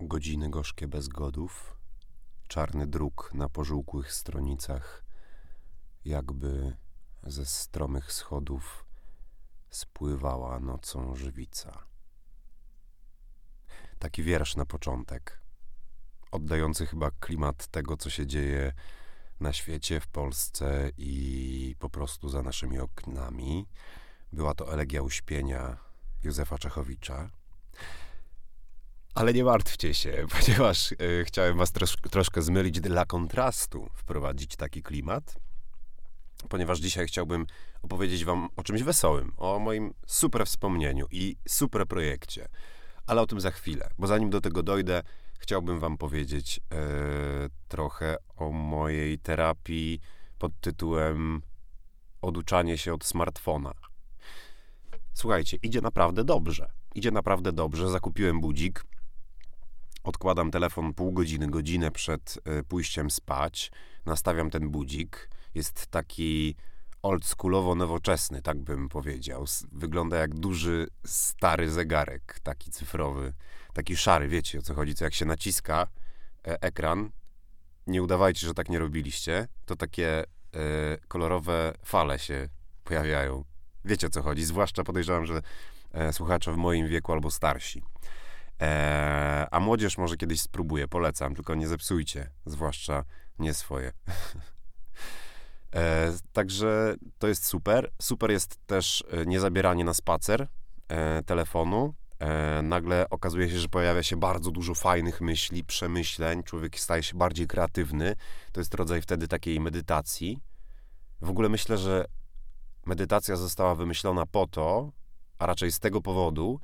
Godziny gorzkie bez godów, czarny druk na pożółkłych stronicach, jakby ze stromych schodów spływała nocą żywica. Taki wiersz na początek, oddający chyba klimat tego, co się dzieje na świecie, w Polsce i po prostu za naszymi oknami. Była to elegia uśpienia Józefa Czechowicza. Ale nie martwcie się, ponieważ y, chciałem was trosz, troszkę zmylić dla kontrastu, wprowadzić taki klimat, ponieważ dzisiaj chciałbym opowiedzieć wam o czymś wesołym, o moim super wspomnieniu i super projekcie. Ale o tym za chwilę, bo zanim do tego dojdę, chciałbym wam powiedzieć y, trochę o mojej terapii pod tytułem Oduczanie się od smartfona. Słuchajcie, idzie naprawdę dobrze. Idzie naprawdę dobrze. Zakupiłem budzik odkładam telefon pół godziny, godzinę przed e, pójściem spać, nastawiam ten budzik. Jest taki oldschoolowo nowoczesny, tak bym powiedział. Wygląda jak duży, stary zegarek, taki cyfrowy, taki szary, wiecie o co chodzi, co jak się naciska e, ekran, nie udawajcie, że tak nie robiliście, to takie e, kolorowe fale się pojawiają. Wiecie o co chodzi, zwłaszcza podejrzewam, że słuchacze w moim wieku albo starsi. Eee, a młodzież może kiedyś spróbuje, polecam, tylko nie zepsujcie, zwłaszcza nie swoje. eee, także to jest super. Super jest też e, niezabieranie na spacer e, telefonu. E, nagle okazuje się, że pojawia się bardzo dużo fajnych myśli, przemyśleń, człowiek staje się bardziej kreatywny. To jest rodzaj wtedy takiej medytacji. W ogóle myślę, że medytacja została wymyślona po to, a raczej z tego powodu,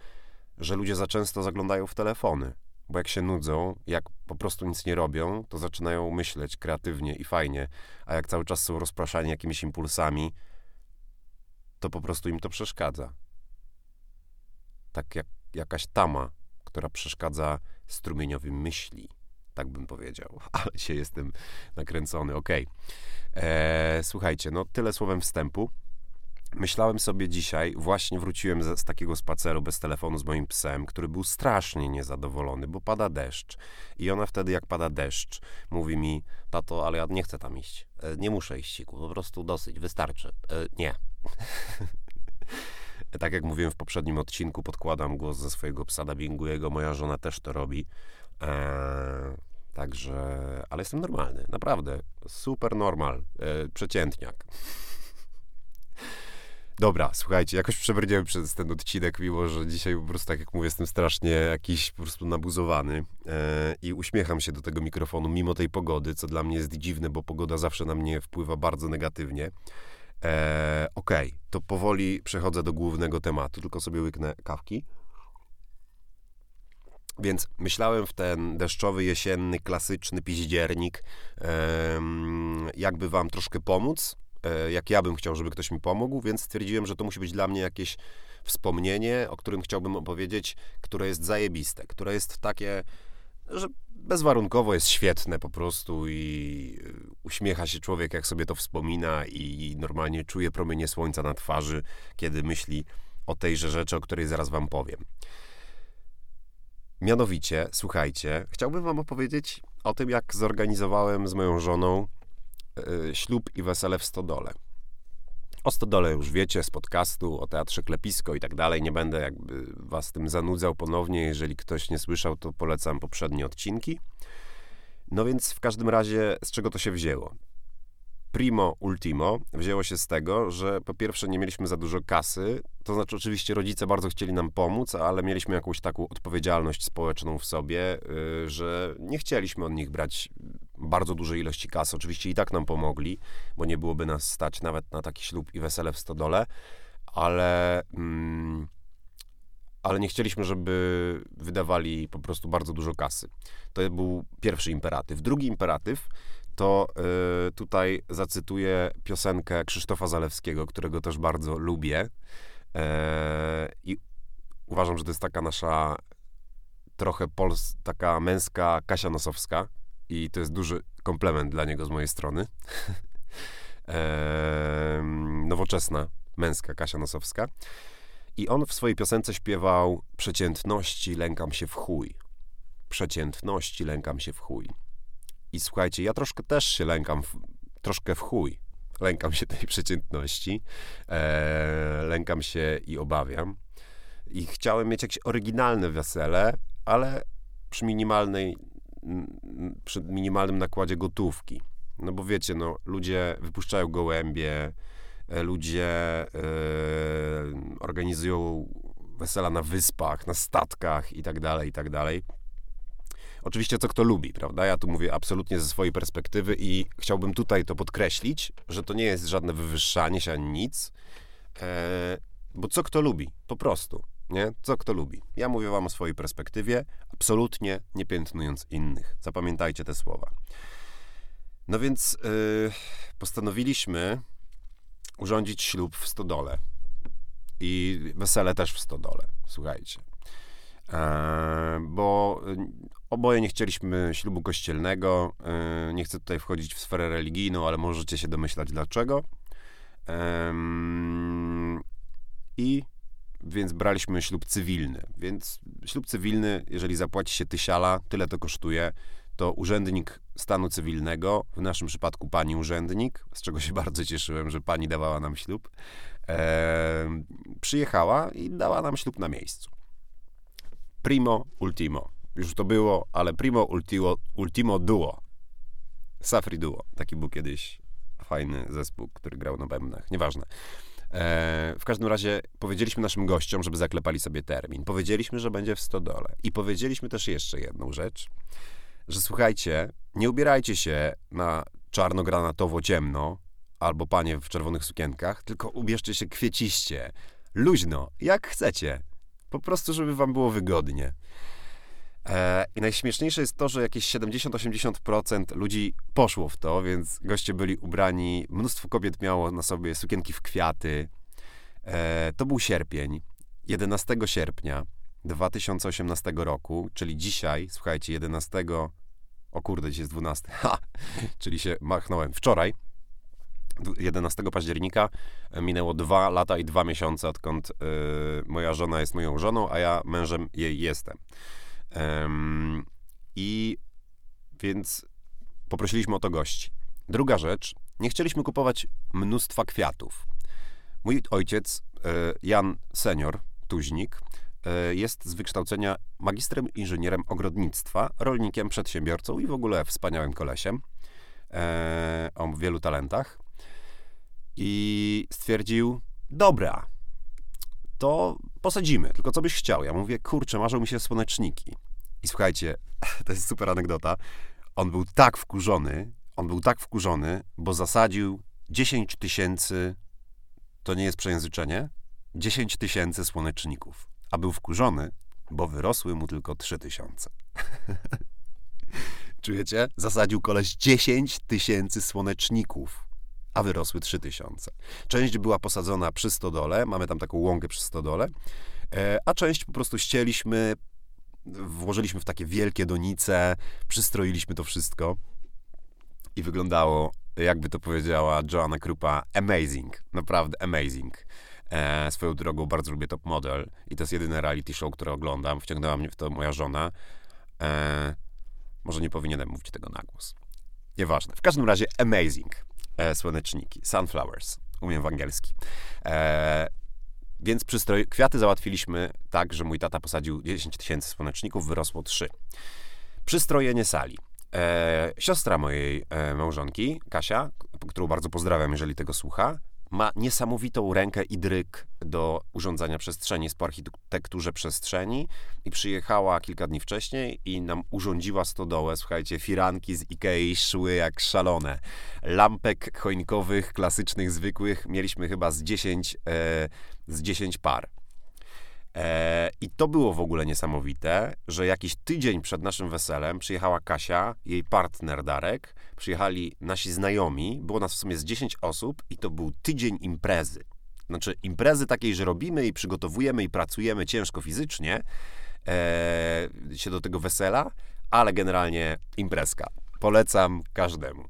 że ludzie za często zaglądają w telefony, bo jak się nudzą, jak po prostu nic nie robią, to zaczynają myśleć kreatywnie i fajnie, a jak cały czas są rozpraszani jakimiś impulsami, to po prostu im to przeszkadza. Tak jak jakaś tama, która przeszkadza strumieniowi myśli, tak bym powiedział, ale się jestem nakręcony, okej. Okay. Eee, słuchajcie, no tyle słowem wstępu. Myślałem sobie dzisiaj, właśnie wróciłem z, z, takiego spaceru bez telefonu z moim psem, który był strasznie niezadowolony, bo pada deszcz. I ona wtedy, jak pada deszcz, mówi mi, tato, ale ja nie chcę tam iść. E, nie muszę iść, siku, po prostu dosyć, wystarczy. E, nie. tak jak mówiłem w poprzednim odcinku, podkładam głos ze swojego psa dubbingujego, moja żona też to robi. E, także, ale jestem normalny, naprawdę. Super normal, przeciętniak. Dobra, słuchajcie, jakoś przebrnąłem przez ten odcinek, mimo że dzisiaj po prostu, tak jak mówię, jestem strasznie jakiś po prostu nabuzowany e, i uśmiecham się do tego mikrofonu mimo tej pogody, co dla mnie jest dziwne, bo pogoda zawsze na mnie wpływa bardzo negatywnie. E, Okej, okay, to powoli przechodzę do głównego tematu, tylko sobie łyknę kawki. Więc myślałem w ten deszczowy, jesienny, klasyczny piździernik, jakby wam troszkę pomóc, jak ja bym chciał, żeby ktoś mi pomógł, więc stwierdziłem, że to musi być dla mnie jakieś wspomnienie, o którym chciałbym opowiedzieć, które jest zajebiste, które jest takie, że bezwarunkowo jest świetne po prostu i e, uśmiecha się człowiek, jak sobie to wspomina i normalnie czuje promienie słońca na twarzy, kiedy myśli o tejże rzeczy, o której zaraz wam powiem. Mianowicie, słuchajcie, chciałbym wam opowiedzieć o tym, jak zorganizowałem z moją żoną ślub i wesele w Stodole. O Stodole już wiecie z podcastu, o Teatrze Klepisko i tak dalej. Nie będę jakby was tym zanudzał ponownie. Jeżeli ktoś nie słyszał, to polecam poprzednie odcinki. No więc w każdym razie, z czego to się wzięło? Primo ultimo wzięło się z tego, że po pierwsze nie mieliśmy za dużo kasy, to znaczy oczywiście rodzice bardzo chcieli nam pomóc, ale mieliśmy jakąś taką odpowiedzialność społeczną w sobie, y, że nie chcieliśmy od nich brać bardzo dużej ilości kasy. Oczywiście i tak nam pomogli, bo nie byłoby nas stać nawet na taki ślub i wesele w stodole, ale... Mm, ale nie chcieliśmy, żeby wydawali po prostu bardzo dużo kasy. To był pierwszy imperatyw. Drugi imperatyw to y, tutaj zacytuję piosenkę Krzysztofa Zalewskiego, którego też bardzo lubię. E, I uważam, że to jest taka nasza trochę pols, taka męska Kasia Nosowska. I to jest duży komplement dla niego z mojej strony. e, nowoczesna męska Kasia Nosowska. I on w swojej piosence śpiewał Przeciętności lękam się w chuj przeciętności lękam się w chuj. I słuchajcie, ja troszkę też się lękam, w, troszkę w chuj. Lękam się tej przeciętności, e, lękam się i obawiam. I chciałem mieć jakieś oryginalne wesele, ale przy minimalnej, przy minimalnym nakładzie gotówki. No bo wiecie, no, ludzie wypuszczają gołębie, e, ludzie e, organizują wesela na wyspach, na statkach i tak dalej, i tak dalej. Oczywiście co kto lubi, prawda? Ja tu mówię absolutnie ze swojej perspektywy i chciałbym tutaj to podkreślić, że to nie jest żadne wywyższanie się ani nic, e, bo co kto lubi, po prostu, nie? Co kto lubi. Ja mówię wam o swojej perspektywie, absolutnie nie piętnując innych. Zapamiętajcie te słowa. No więc yy, postanowiliśmy urządzić ślub w stodole. I wesele też w stodole, słuchajcie. E, bo oboje nie chcieliśmy ślubu kościelnego. E, nie chcę tutaj wchodzić w sferę religijną, ale możecie się domyślać dlaczego. E, I więc braliśmy ślub cywilny. Więc ślub cywilny, jeżeli zapłaci się tysiala, tyle to kosztuje, to urzędnik stanu cywilnego, w naszym przypadku pani urzędnik, z czego się bardzo cieszyłem, że pani dawała nam ślub, e, przyjechała i dała nam ślub na miejscu. Primo ultimo. Już to było, ale primo ultimo, ultimo duo. Safri Duo. Taki był kiedyś fajny zespół, który grał na bębnach. Nieważne. E, w każdym razie powiedzieliśmy naszym gościom, żeby zaklepali sobie termin. Powiedzieliśmy, że będzie w stodole. I powiedzieliśmy też jeszcze jedną rzecz, że słuchajcie, nie ubierajcie się na czarno-granatowo-ciemno albo panie w czerwonych sukienkach, tylko ubierzcie się kwieciście, luźno, jak chcecie. Po prostu, żeby wam było wygodnie. E, I najśmieszniejsze jest to, że jakieś 70-80% ludzi poszło w to, więc goście byli ubrani, mnóstwo kobiet miało na sobie sukienki w kwiaty. E, to był sierpień, 11 sierpnia 2018 roku, czyli dzisiaj, słuchajcie, 11, o kurde, dzisiaj jest 12, ha, czyli się machnąłem wczoraj, 11 października minęło dwa lata i dwa miesiące, odkąd y, moja żona jest moją żoną, a ja mężem jej jestem. Ym, I więc poprosiliśmy o to gości. Druga rzecz, nie chcieliśmy kupować mnóstwa kwiatów. Mój ojciec, y, Jan Senior, Tuźnik, jest z wykształcenia magistrem inżynierem ogrodnictwa, rolnikiem, przedsiębiorcą i w ogóle wspaniałym kolesiem o wielu talentach i stwierdził, dobra, to posadzimy, tylko co byś chciał? Ja mówię, kurczę, marzą mi się słoneczniki. I słuchajcie, to jest super anegdota, on był tak wkurzony, on był tak wkurzony, bo zasadził 10 tysięcy, to nie jest przejęzyczenie, 10 tysięcy słoneczników. A był wkurzony, bo wyrosły mu tylko 3 tysiące. Czujecie? Zasadził koleś 10 tysięcy słoneczników a wyrosły 3000. Część była posadzona przy stodole, mamy tam taką łąkę przy stodole, e, a część po prostu ścięliśmy, włożyliśmy w takie wielkie donice, przystroiliśmy to wszystko i wyglądało, jakby to powiedziała Joanna Krupa, amazing, naprawdę amazing. E, swoją drogą bardzo lubię Top Model i to jest jedyne reality show, które oglądam. Wciągnęła mnie w to moja żona. E, może nie powinienem mówić tego na głos. Nieważne. W każdym razie amazing e, słoneczniki, sunflowers, umiem w angielski. E, więc przystroj, kwiaty załatwiliśmy tak, że mój tata posadził 10 tysięcy słoneczników, wyrosło 3. Przystrojenie sali. E, siostra mojej e, małżonki, Kasia, którą bardzo pozdrawiam, jeżeli tego słucha, ma niesamowitą rękę i dryk do urządzania przestrzeni, jest po architekturze przestrzeni i przyjechała kilka dni wcześniej i nam urządziła stodołę. Słuchajcie, firanki z Ikei szły jak szalone. Lampek choinkowych, klasycznych, zwykłych mieliśmy chyba z 10, e, z 10 par. E, I to było w ogóle niesamowite, że jakiś tydzień przed naszym weselem przyjechała Kasia, jej partner Darek, przyjechali nasi znajomi, było nas w sumie z 10 osób i to był tydzień imprezy. Znaczy imprezy takiej, że robimy i przygotowujemy i pracujemy ciężko fizycznie e, się do tego wesela, ale generalnie imprezka. Polecam każdemu.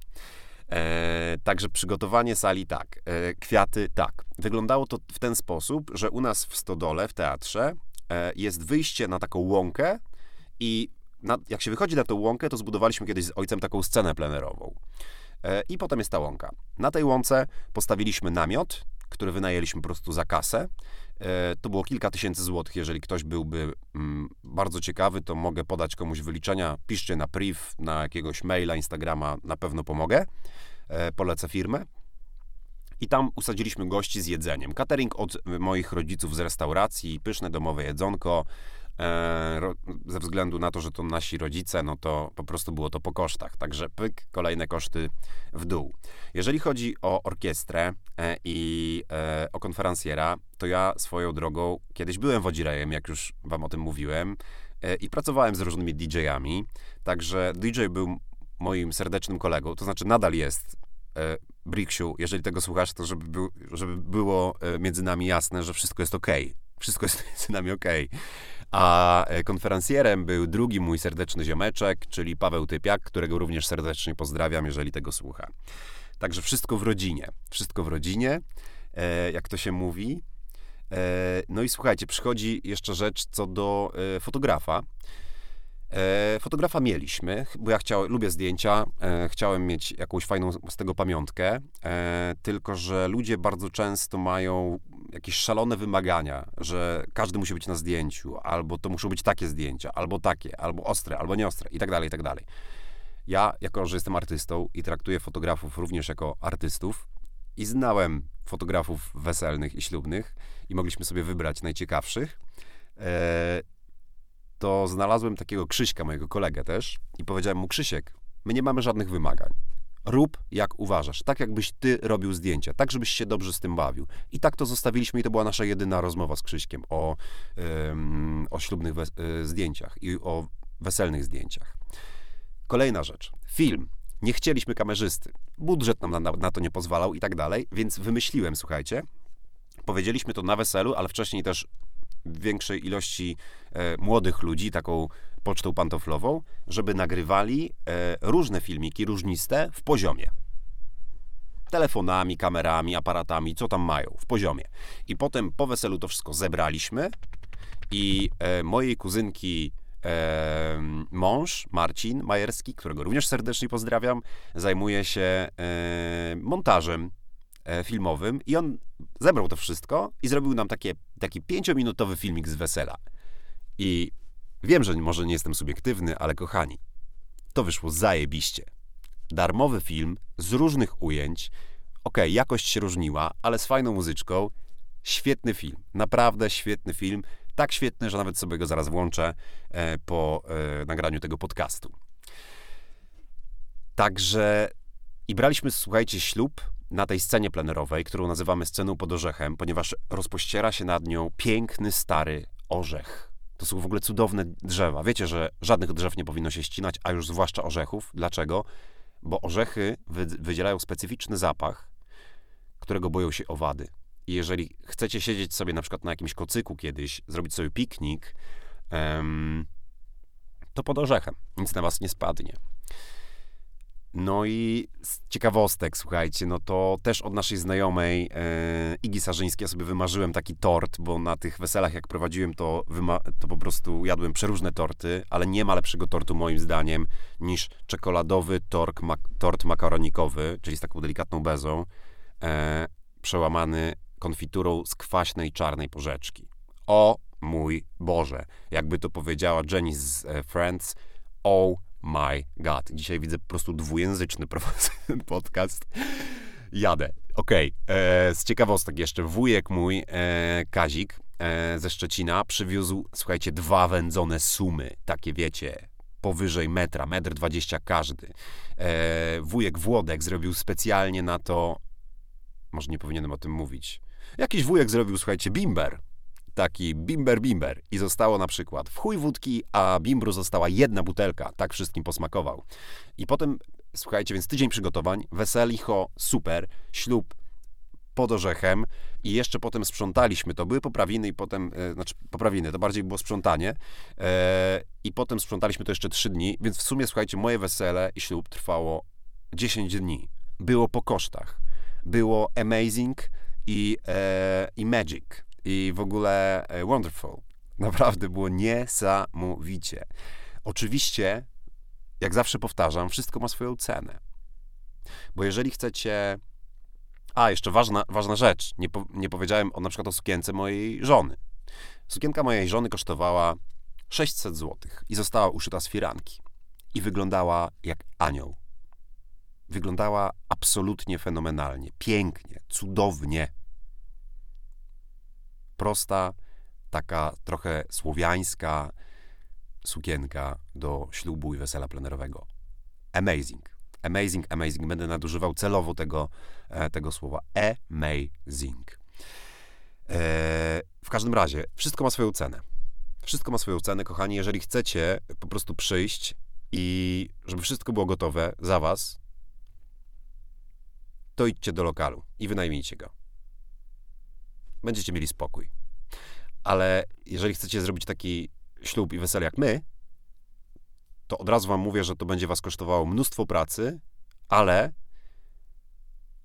E, także przygotowanie sali tak, e, kwiaty tak. Wyglądało to w ten sposób, że u nas w stodole, w teatrze, e, jest wyjście na taką łąkę i na, jak się wychodzi na tą łąkę, to zbudowaliśmy kiedyś z ojcem taką scenę plenerową. E, I potem jest ta łąka. Na tej łące postawiliśmy namiot, który wynajęliśmy po prostu za kasę. E, to było kilka tysięcy złotych. Jeżeli ktoś byłby mm, bardzo ciekawy, to mogę podać komuś wyliczenia. Piszcie na priv, na jakiegoś maila, Instagrama, na pewno pomogę. E, polecę firmę. I tam usadziliśmy gości z jedzeniem. Catering od moich rodziców z restauracji, pyszne domowe jedzonko, ze względu na to, że to nasi rodzice, no to po prostu było to po kosztach. Także pyk, kolejne koszty w dół. Jeżeli chodzi o orkiestrę e, i e, o konferencjera, to ja swoją drogą kiedyś byłem wodzirejem, jak już wam o tym mówiłem, i pracowałem z różnymi DJ-ami. Także DJ był moim serdecznym kolegą, to znaczy nadal jest. Briksiu, jeżeli tego słuchasz, to żeby, był, żeby było między nami jasne, że wszystko jest ok. Wszystko jest między nami ok. A e, konferencjerem był drugi mój serdeczny ziomeczek, czyli Paweł Typiak, którego również serdecznie pozdrawiam, jeżeli tego słucha. Także wszystko w rodzinie. Wszystko w rodzinie, e, jak to się mówi. E, no i słuchajcie, przychodzi jeszcze rzecz co do fotografa. Fotografa mieliśmy, bo ja chciałem, lubię zdjęcia, chciałem mieć jakąś fajną z tego pamiątkę, tylko że ludzie bardzo często mają jakieś szalone wymagania, że każdy musi być na zdjęciu, albo to muszą być takie zdjęcia, albo takie, albo ostre, albo nieostre i tak dalej, i tak dalej. Ja, jako że jestem artystą i traktuję fotografów również jako artystów i znałem fotografów weselnych i ślubnych i mogliśmy sobie wybrać najciekawszych, to znalazłem takiego Krzyśka, mojego kolegę też, i powiedziałem mu: Krzysiek, my nie mamy żadnych wymagań. Rób jak uważasz, tak jakbyś ty robił zdjęcia, tak żebyś się dobrze z tym bawił. I tak to zostawiliśmy i to była nasza jedyna rozmowa z Krzyśkiem o, o ślubnych e, zdjęciach i o weselnych zdjęciach. Kolejna rzecz. Film. Nie chcieliśmy kamerzysty. Budżet nam na, na to nie pozwalał i tak dalej, więc wymyśliłem, słuchajcie, powiedzieliśmy to na weselu, ale wcześniej też większej ilości e, młodych ludzi, taką pocztą pantoflową, żeby nagrywali e, różne filmiki, różniste w poziomie. Telefonami, kamerami, aparatami, co tam mają, w poziomie. I potem po weselu to wszystko zebraliśmy i e, mojej kuzynki e, mąż, Marcin Majerski, którego również serdecznie pozdrawiam, zajmuje się e, montażem E, filmowym i on zebrał to wszystko i zrobił nam takie, taki pięciominutowy filmik z wesela. I wiem, że może nie jestem subiektywny, ale kochani, to wyszło zajebiście. Darmowy film z różnych ujęć. ok, jakość się różniła, ale z fajną muzyczką. Świetny film, naprawdę świetny film. Tak świetny, że nawet sobie go zaraz włączę e, po e, nagraniu tego podcastu. Także i braliśmy, słuchajcie, ślub na tej scenie plenerowej, którą nazywamy sceną pod orzechem, ponieważ rozpościera się nad nią piękny, stary orzech. To są w ogóle cudowne drzewa. Wiecie, że żadnych drzew nie powinno się ścinać, a już zwłaszcza orzechów. Dlaczego? Bo orzechy wydzielają specyficzny zapach, którego boją się owady. I jeżeli chcecie siedzieć sobie na przykład na jakimś kocyku kiedyś, zrobić sobie piknik, to pod orzechem. Nic na was nie spadnie. No i z ciekawostek, słuchajcie, no to też od naszej znajomej e, Igi Sarzyńskiej ja sobie wymarzyłem taki tort, bo na tych weselach jak prowadziłem, to, to po prostu jadłem przeróżne torty, ale nie ma lepszego tortu moim zdaniem niż czekoladowy tort, mak tort makaronikowy, czyli z taką delikatną bezą, e, przełamany konfiturą z kwaśnej czarnej porzeczki. O mój Boże, jakby to powiedziała Jenny z e, Friends, oh my god. Dzisiaj widzę po prostu dwujęzyczny podcast. Jadę. Okej. Okay. E, z ciekawostek jeszcze. Wujek mój, e, Kazik e, ze Szczecina, przywiózł, słuchajcie, dwa wędzone sumy. Takie wiecie, powyżej metra, metr dwadzieścia każdy. E, wujek Włodek zrobił specjalnie na to, może nie powinienem o tym mówić, jakiś wujek zrobił, słuchajcie, bimber taki bimber bimber. I zostało na przykład w chuj wódki, a bimbru została jedna butelka, tak wszystkim posmakował. I potem, słuchajcie, więc tydzień przygotowań, weselicho, super, ślub pod orzechem. I jeszcze potem sprzątaliśmy, to były poprawiny i potem, e, znaczy poprawiny, to bardziej było sprzątanie. E, i potem sprzątaliśmy to jeszcze trzy dni, więc w sumie, słuchajcie, moje wesele i ślub trwało 10 dni. Było po kosztach. Było amazing i, e, i magic i w ogóle e, wonderful. Naprawdę było niesamowicie. Oczywiście, jak zawsze powtarzam, wszystko ma swoją cenę. Bo jeżeli chcecie. A, jeszcze ważna, ważna rzecz. Nie, po, nie powiedziałem o, na przykład o sukience mojej żony. Sukienka mojej żony kosztowała 600 zł i została uszyta z firanki. I wyglądała jak anioł. Wyglądała absolutnie fenomenalnie, pięknie, cudownie. Prosta, taka trochę słowiańska sukienka do ślubu i wesela plenerowego. Amazing. Amazing, amazing. Będę nadużywał celowo tego, e, tego słowa. Amazing. E, w każdym razie, wszystko ma swoją cenę. Wszystko ma swoją cenę, kochani. Jeżeli chcecie po prostu przyjść i żeby wszystko było gotowe za was, to idźcie do lokalu i wynajmijcie go. Będziecie mieli spokój. Ale jeżeli chcecie zrobić taki ślub i wesele jak my, to od razu wam mówię, że to będzie was kosztowało mnóstwo pracy, ale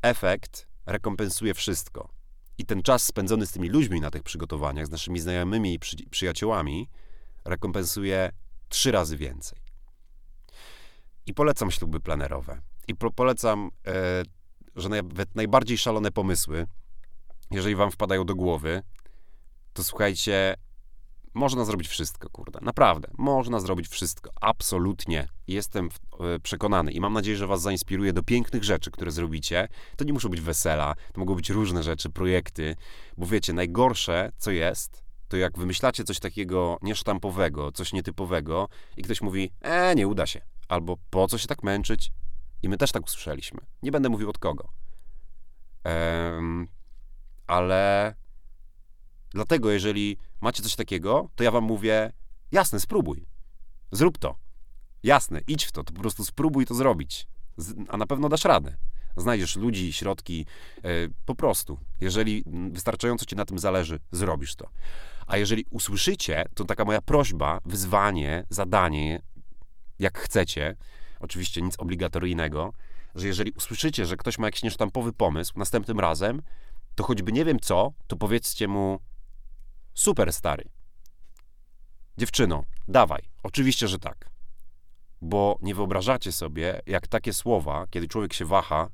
efekt rekompensuje wszystko. I ten czas spędzony z tymi ludźmi na tych przygotowaniach, z naszymi znajomymi i przy, przyjaciółmi, rekompensuje trzy razy więcej. I polecam śluby planerowe. I po, polecam, e, że nawet najbardziej szalone pomysły, jeżeli wam wpadają do głowy, to słuchajcie, można zrobić wszystko, kurde. Naprawdę. Można zrobić wszystko. Absolutnie. Jestem e, przekonany i mam nadzieję, że Was zainspiruje do pięknych rzeczy, które zrobicie. To nie muszą być wesela, to mogą być różne rzeczy, projekty, bo wiecie, najgorsze, co jest, to jak wymyślacie coś takiego niesztampowego, coś nietypowego i ktoś mówi, e, nie uda się. Albo po co się tak męczyć? I my też tak usłyszeliśmy. Nie będę mówił od kogo. Ehm, ale dlatego, jeżeli macie coś takiego, to ja wam mówię, jasne, spróbuj. Zrób to. Jasne, idź w to, to po prostu spróbuj to zrobić. A na pewno dasz radę. Znajdziesz ludzi, środki, yy, po prostu. Jeżeli wystarczająco ci na tym zależy, zrobisz to. A jeżeli usłyszycie, to taka moja prośba, wyzwanie, zadanie, jak chcecie, oczywiście nic obligatoryjnego, że jeżeli usłyszycie, że ktoś ma jakiś niesztampowy pomysł, następnym razem, to choćby nie wiem co, to powiedzcie mu, Super stary. Dziewczyno, dawaj. Oczywiście, że tak. Bo nie wyobrażacie sobie, jak takie słowa, kiedy człowiek się waha,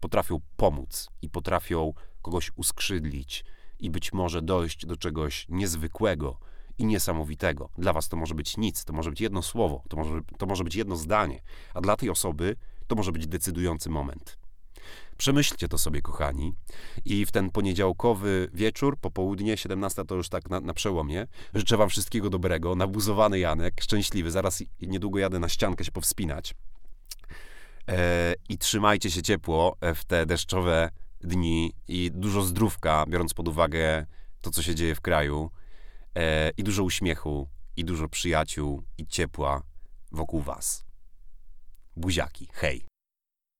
potrafią pomóc i potrafią kogoś uskrzydlić i być może dojść do czegoś niezwykłego i niesamowitego. Dla was to może być nic, to może być jedno słowo, to może, to może być jedno zdanie, a dla tej osoby to może być decydujący moment. Przemyślcie to sobie, kochani. I w ten poniedziałkowy wieczór, popołudnie, 17 to już tak na, na przełomie, życzę wam wszystkiego dobrego. Nabuzowany Janek, szczęśliwy. Zaraz niedługo jadę na ściankę się powspinać. E, I trzymajcie się ciepło w te deszczowe dni i dużo zdrówka, biorąc pod uwagę to, co się dzieje w kraju. E, I dużo uśmiechu, i dużo przyjaciół, i ciepła wokół was. Buziaki, hej.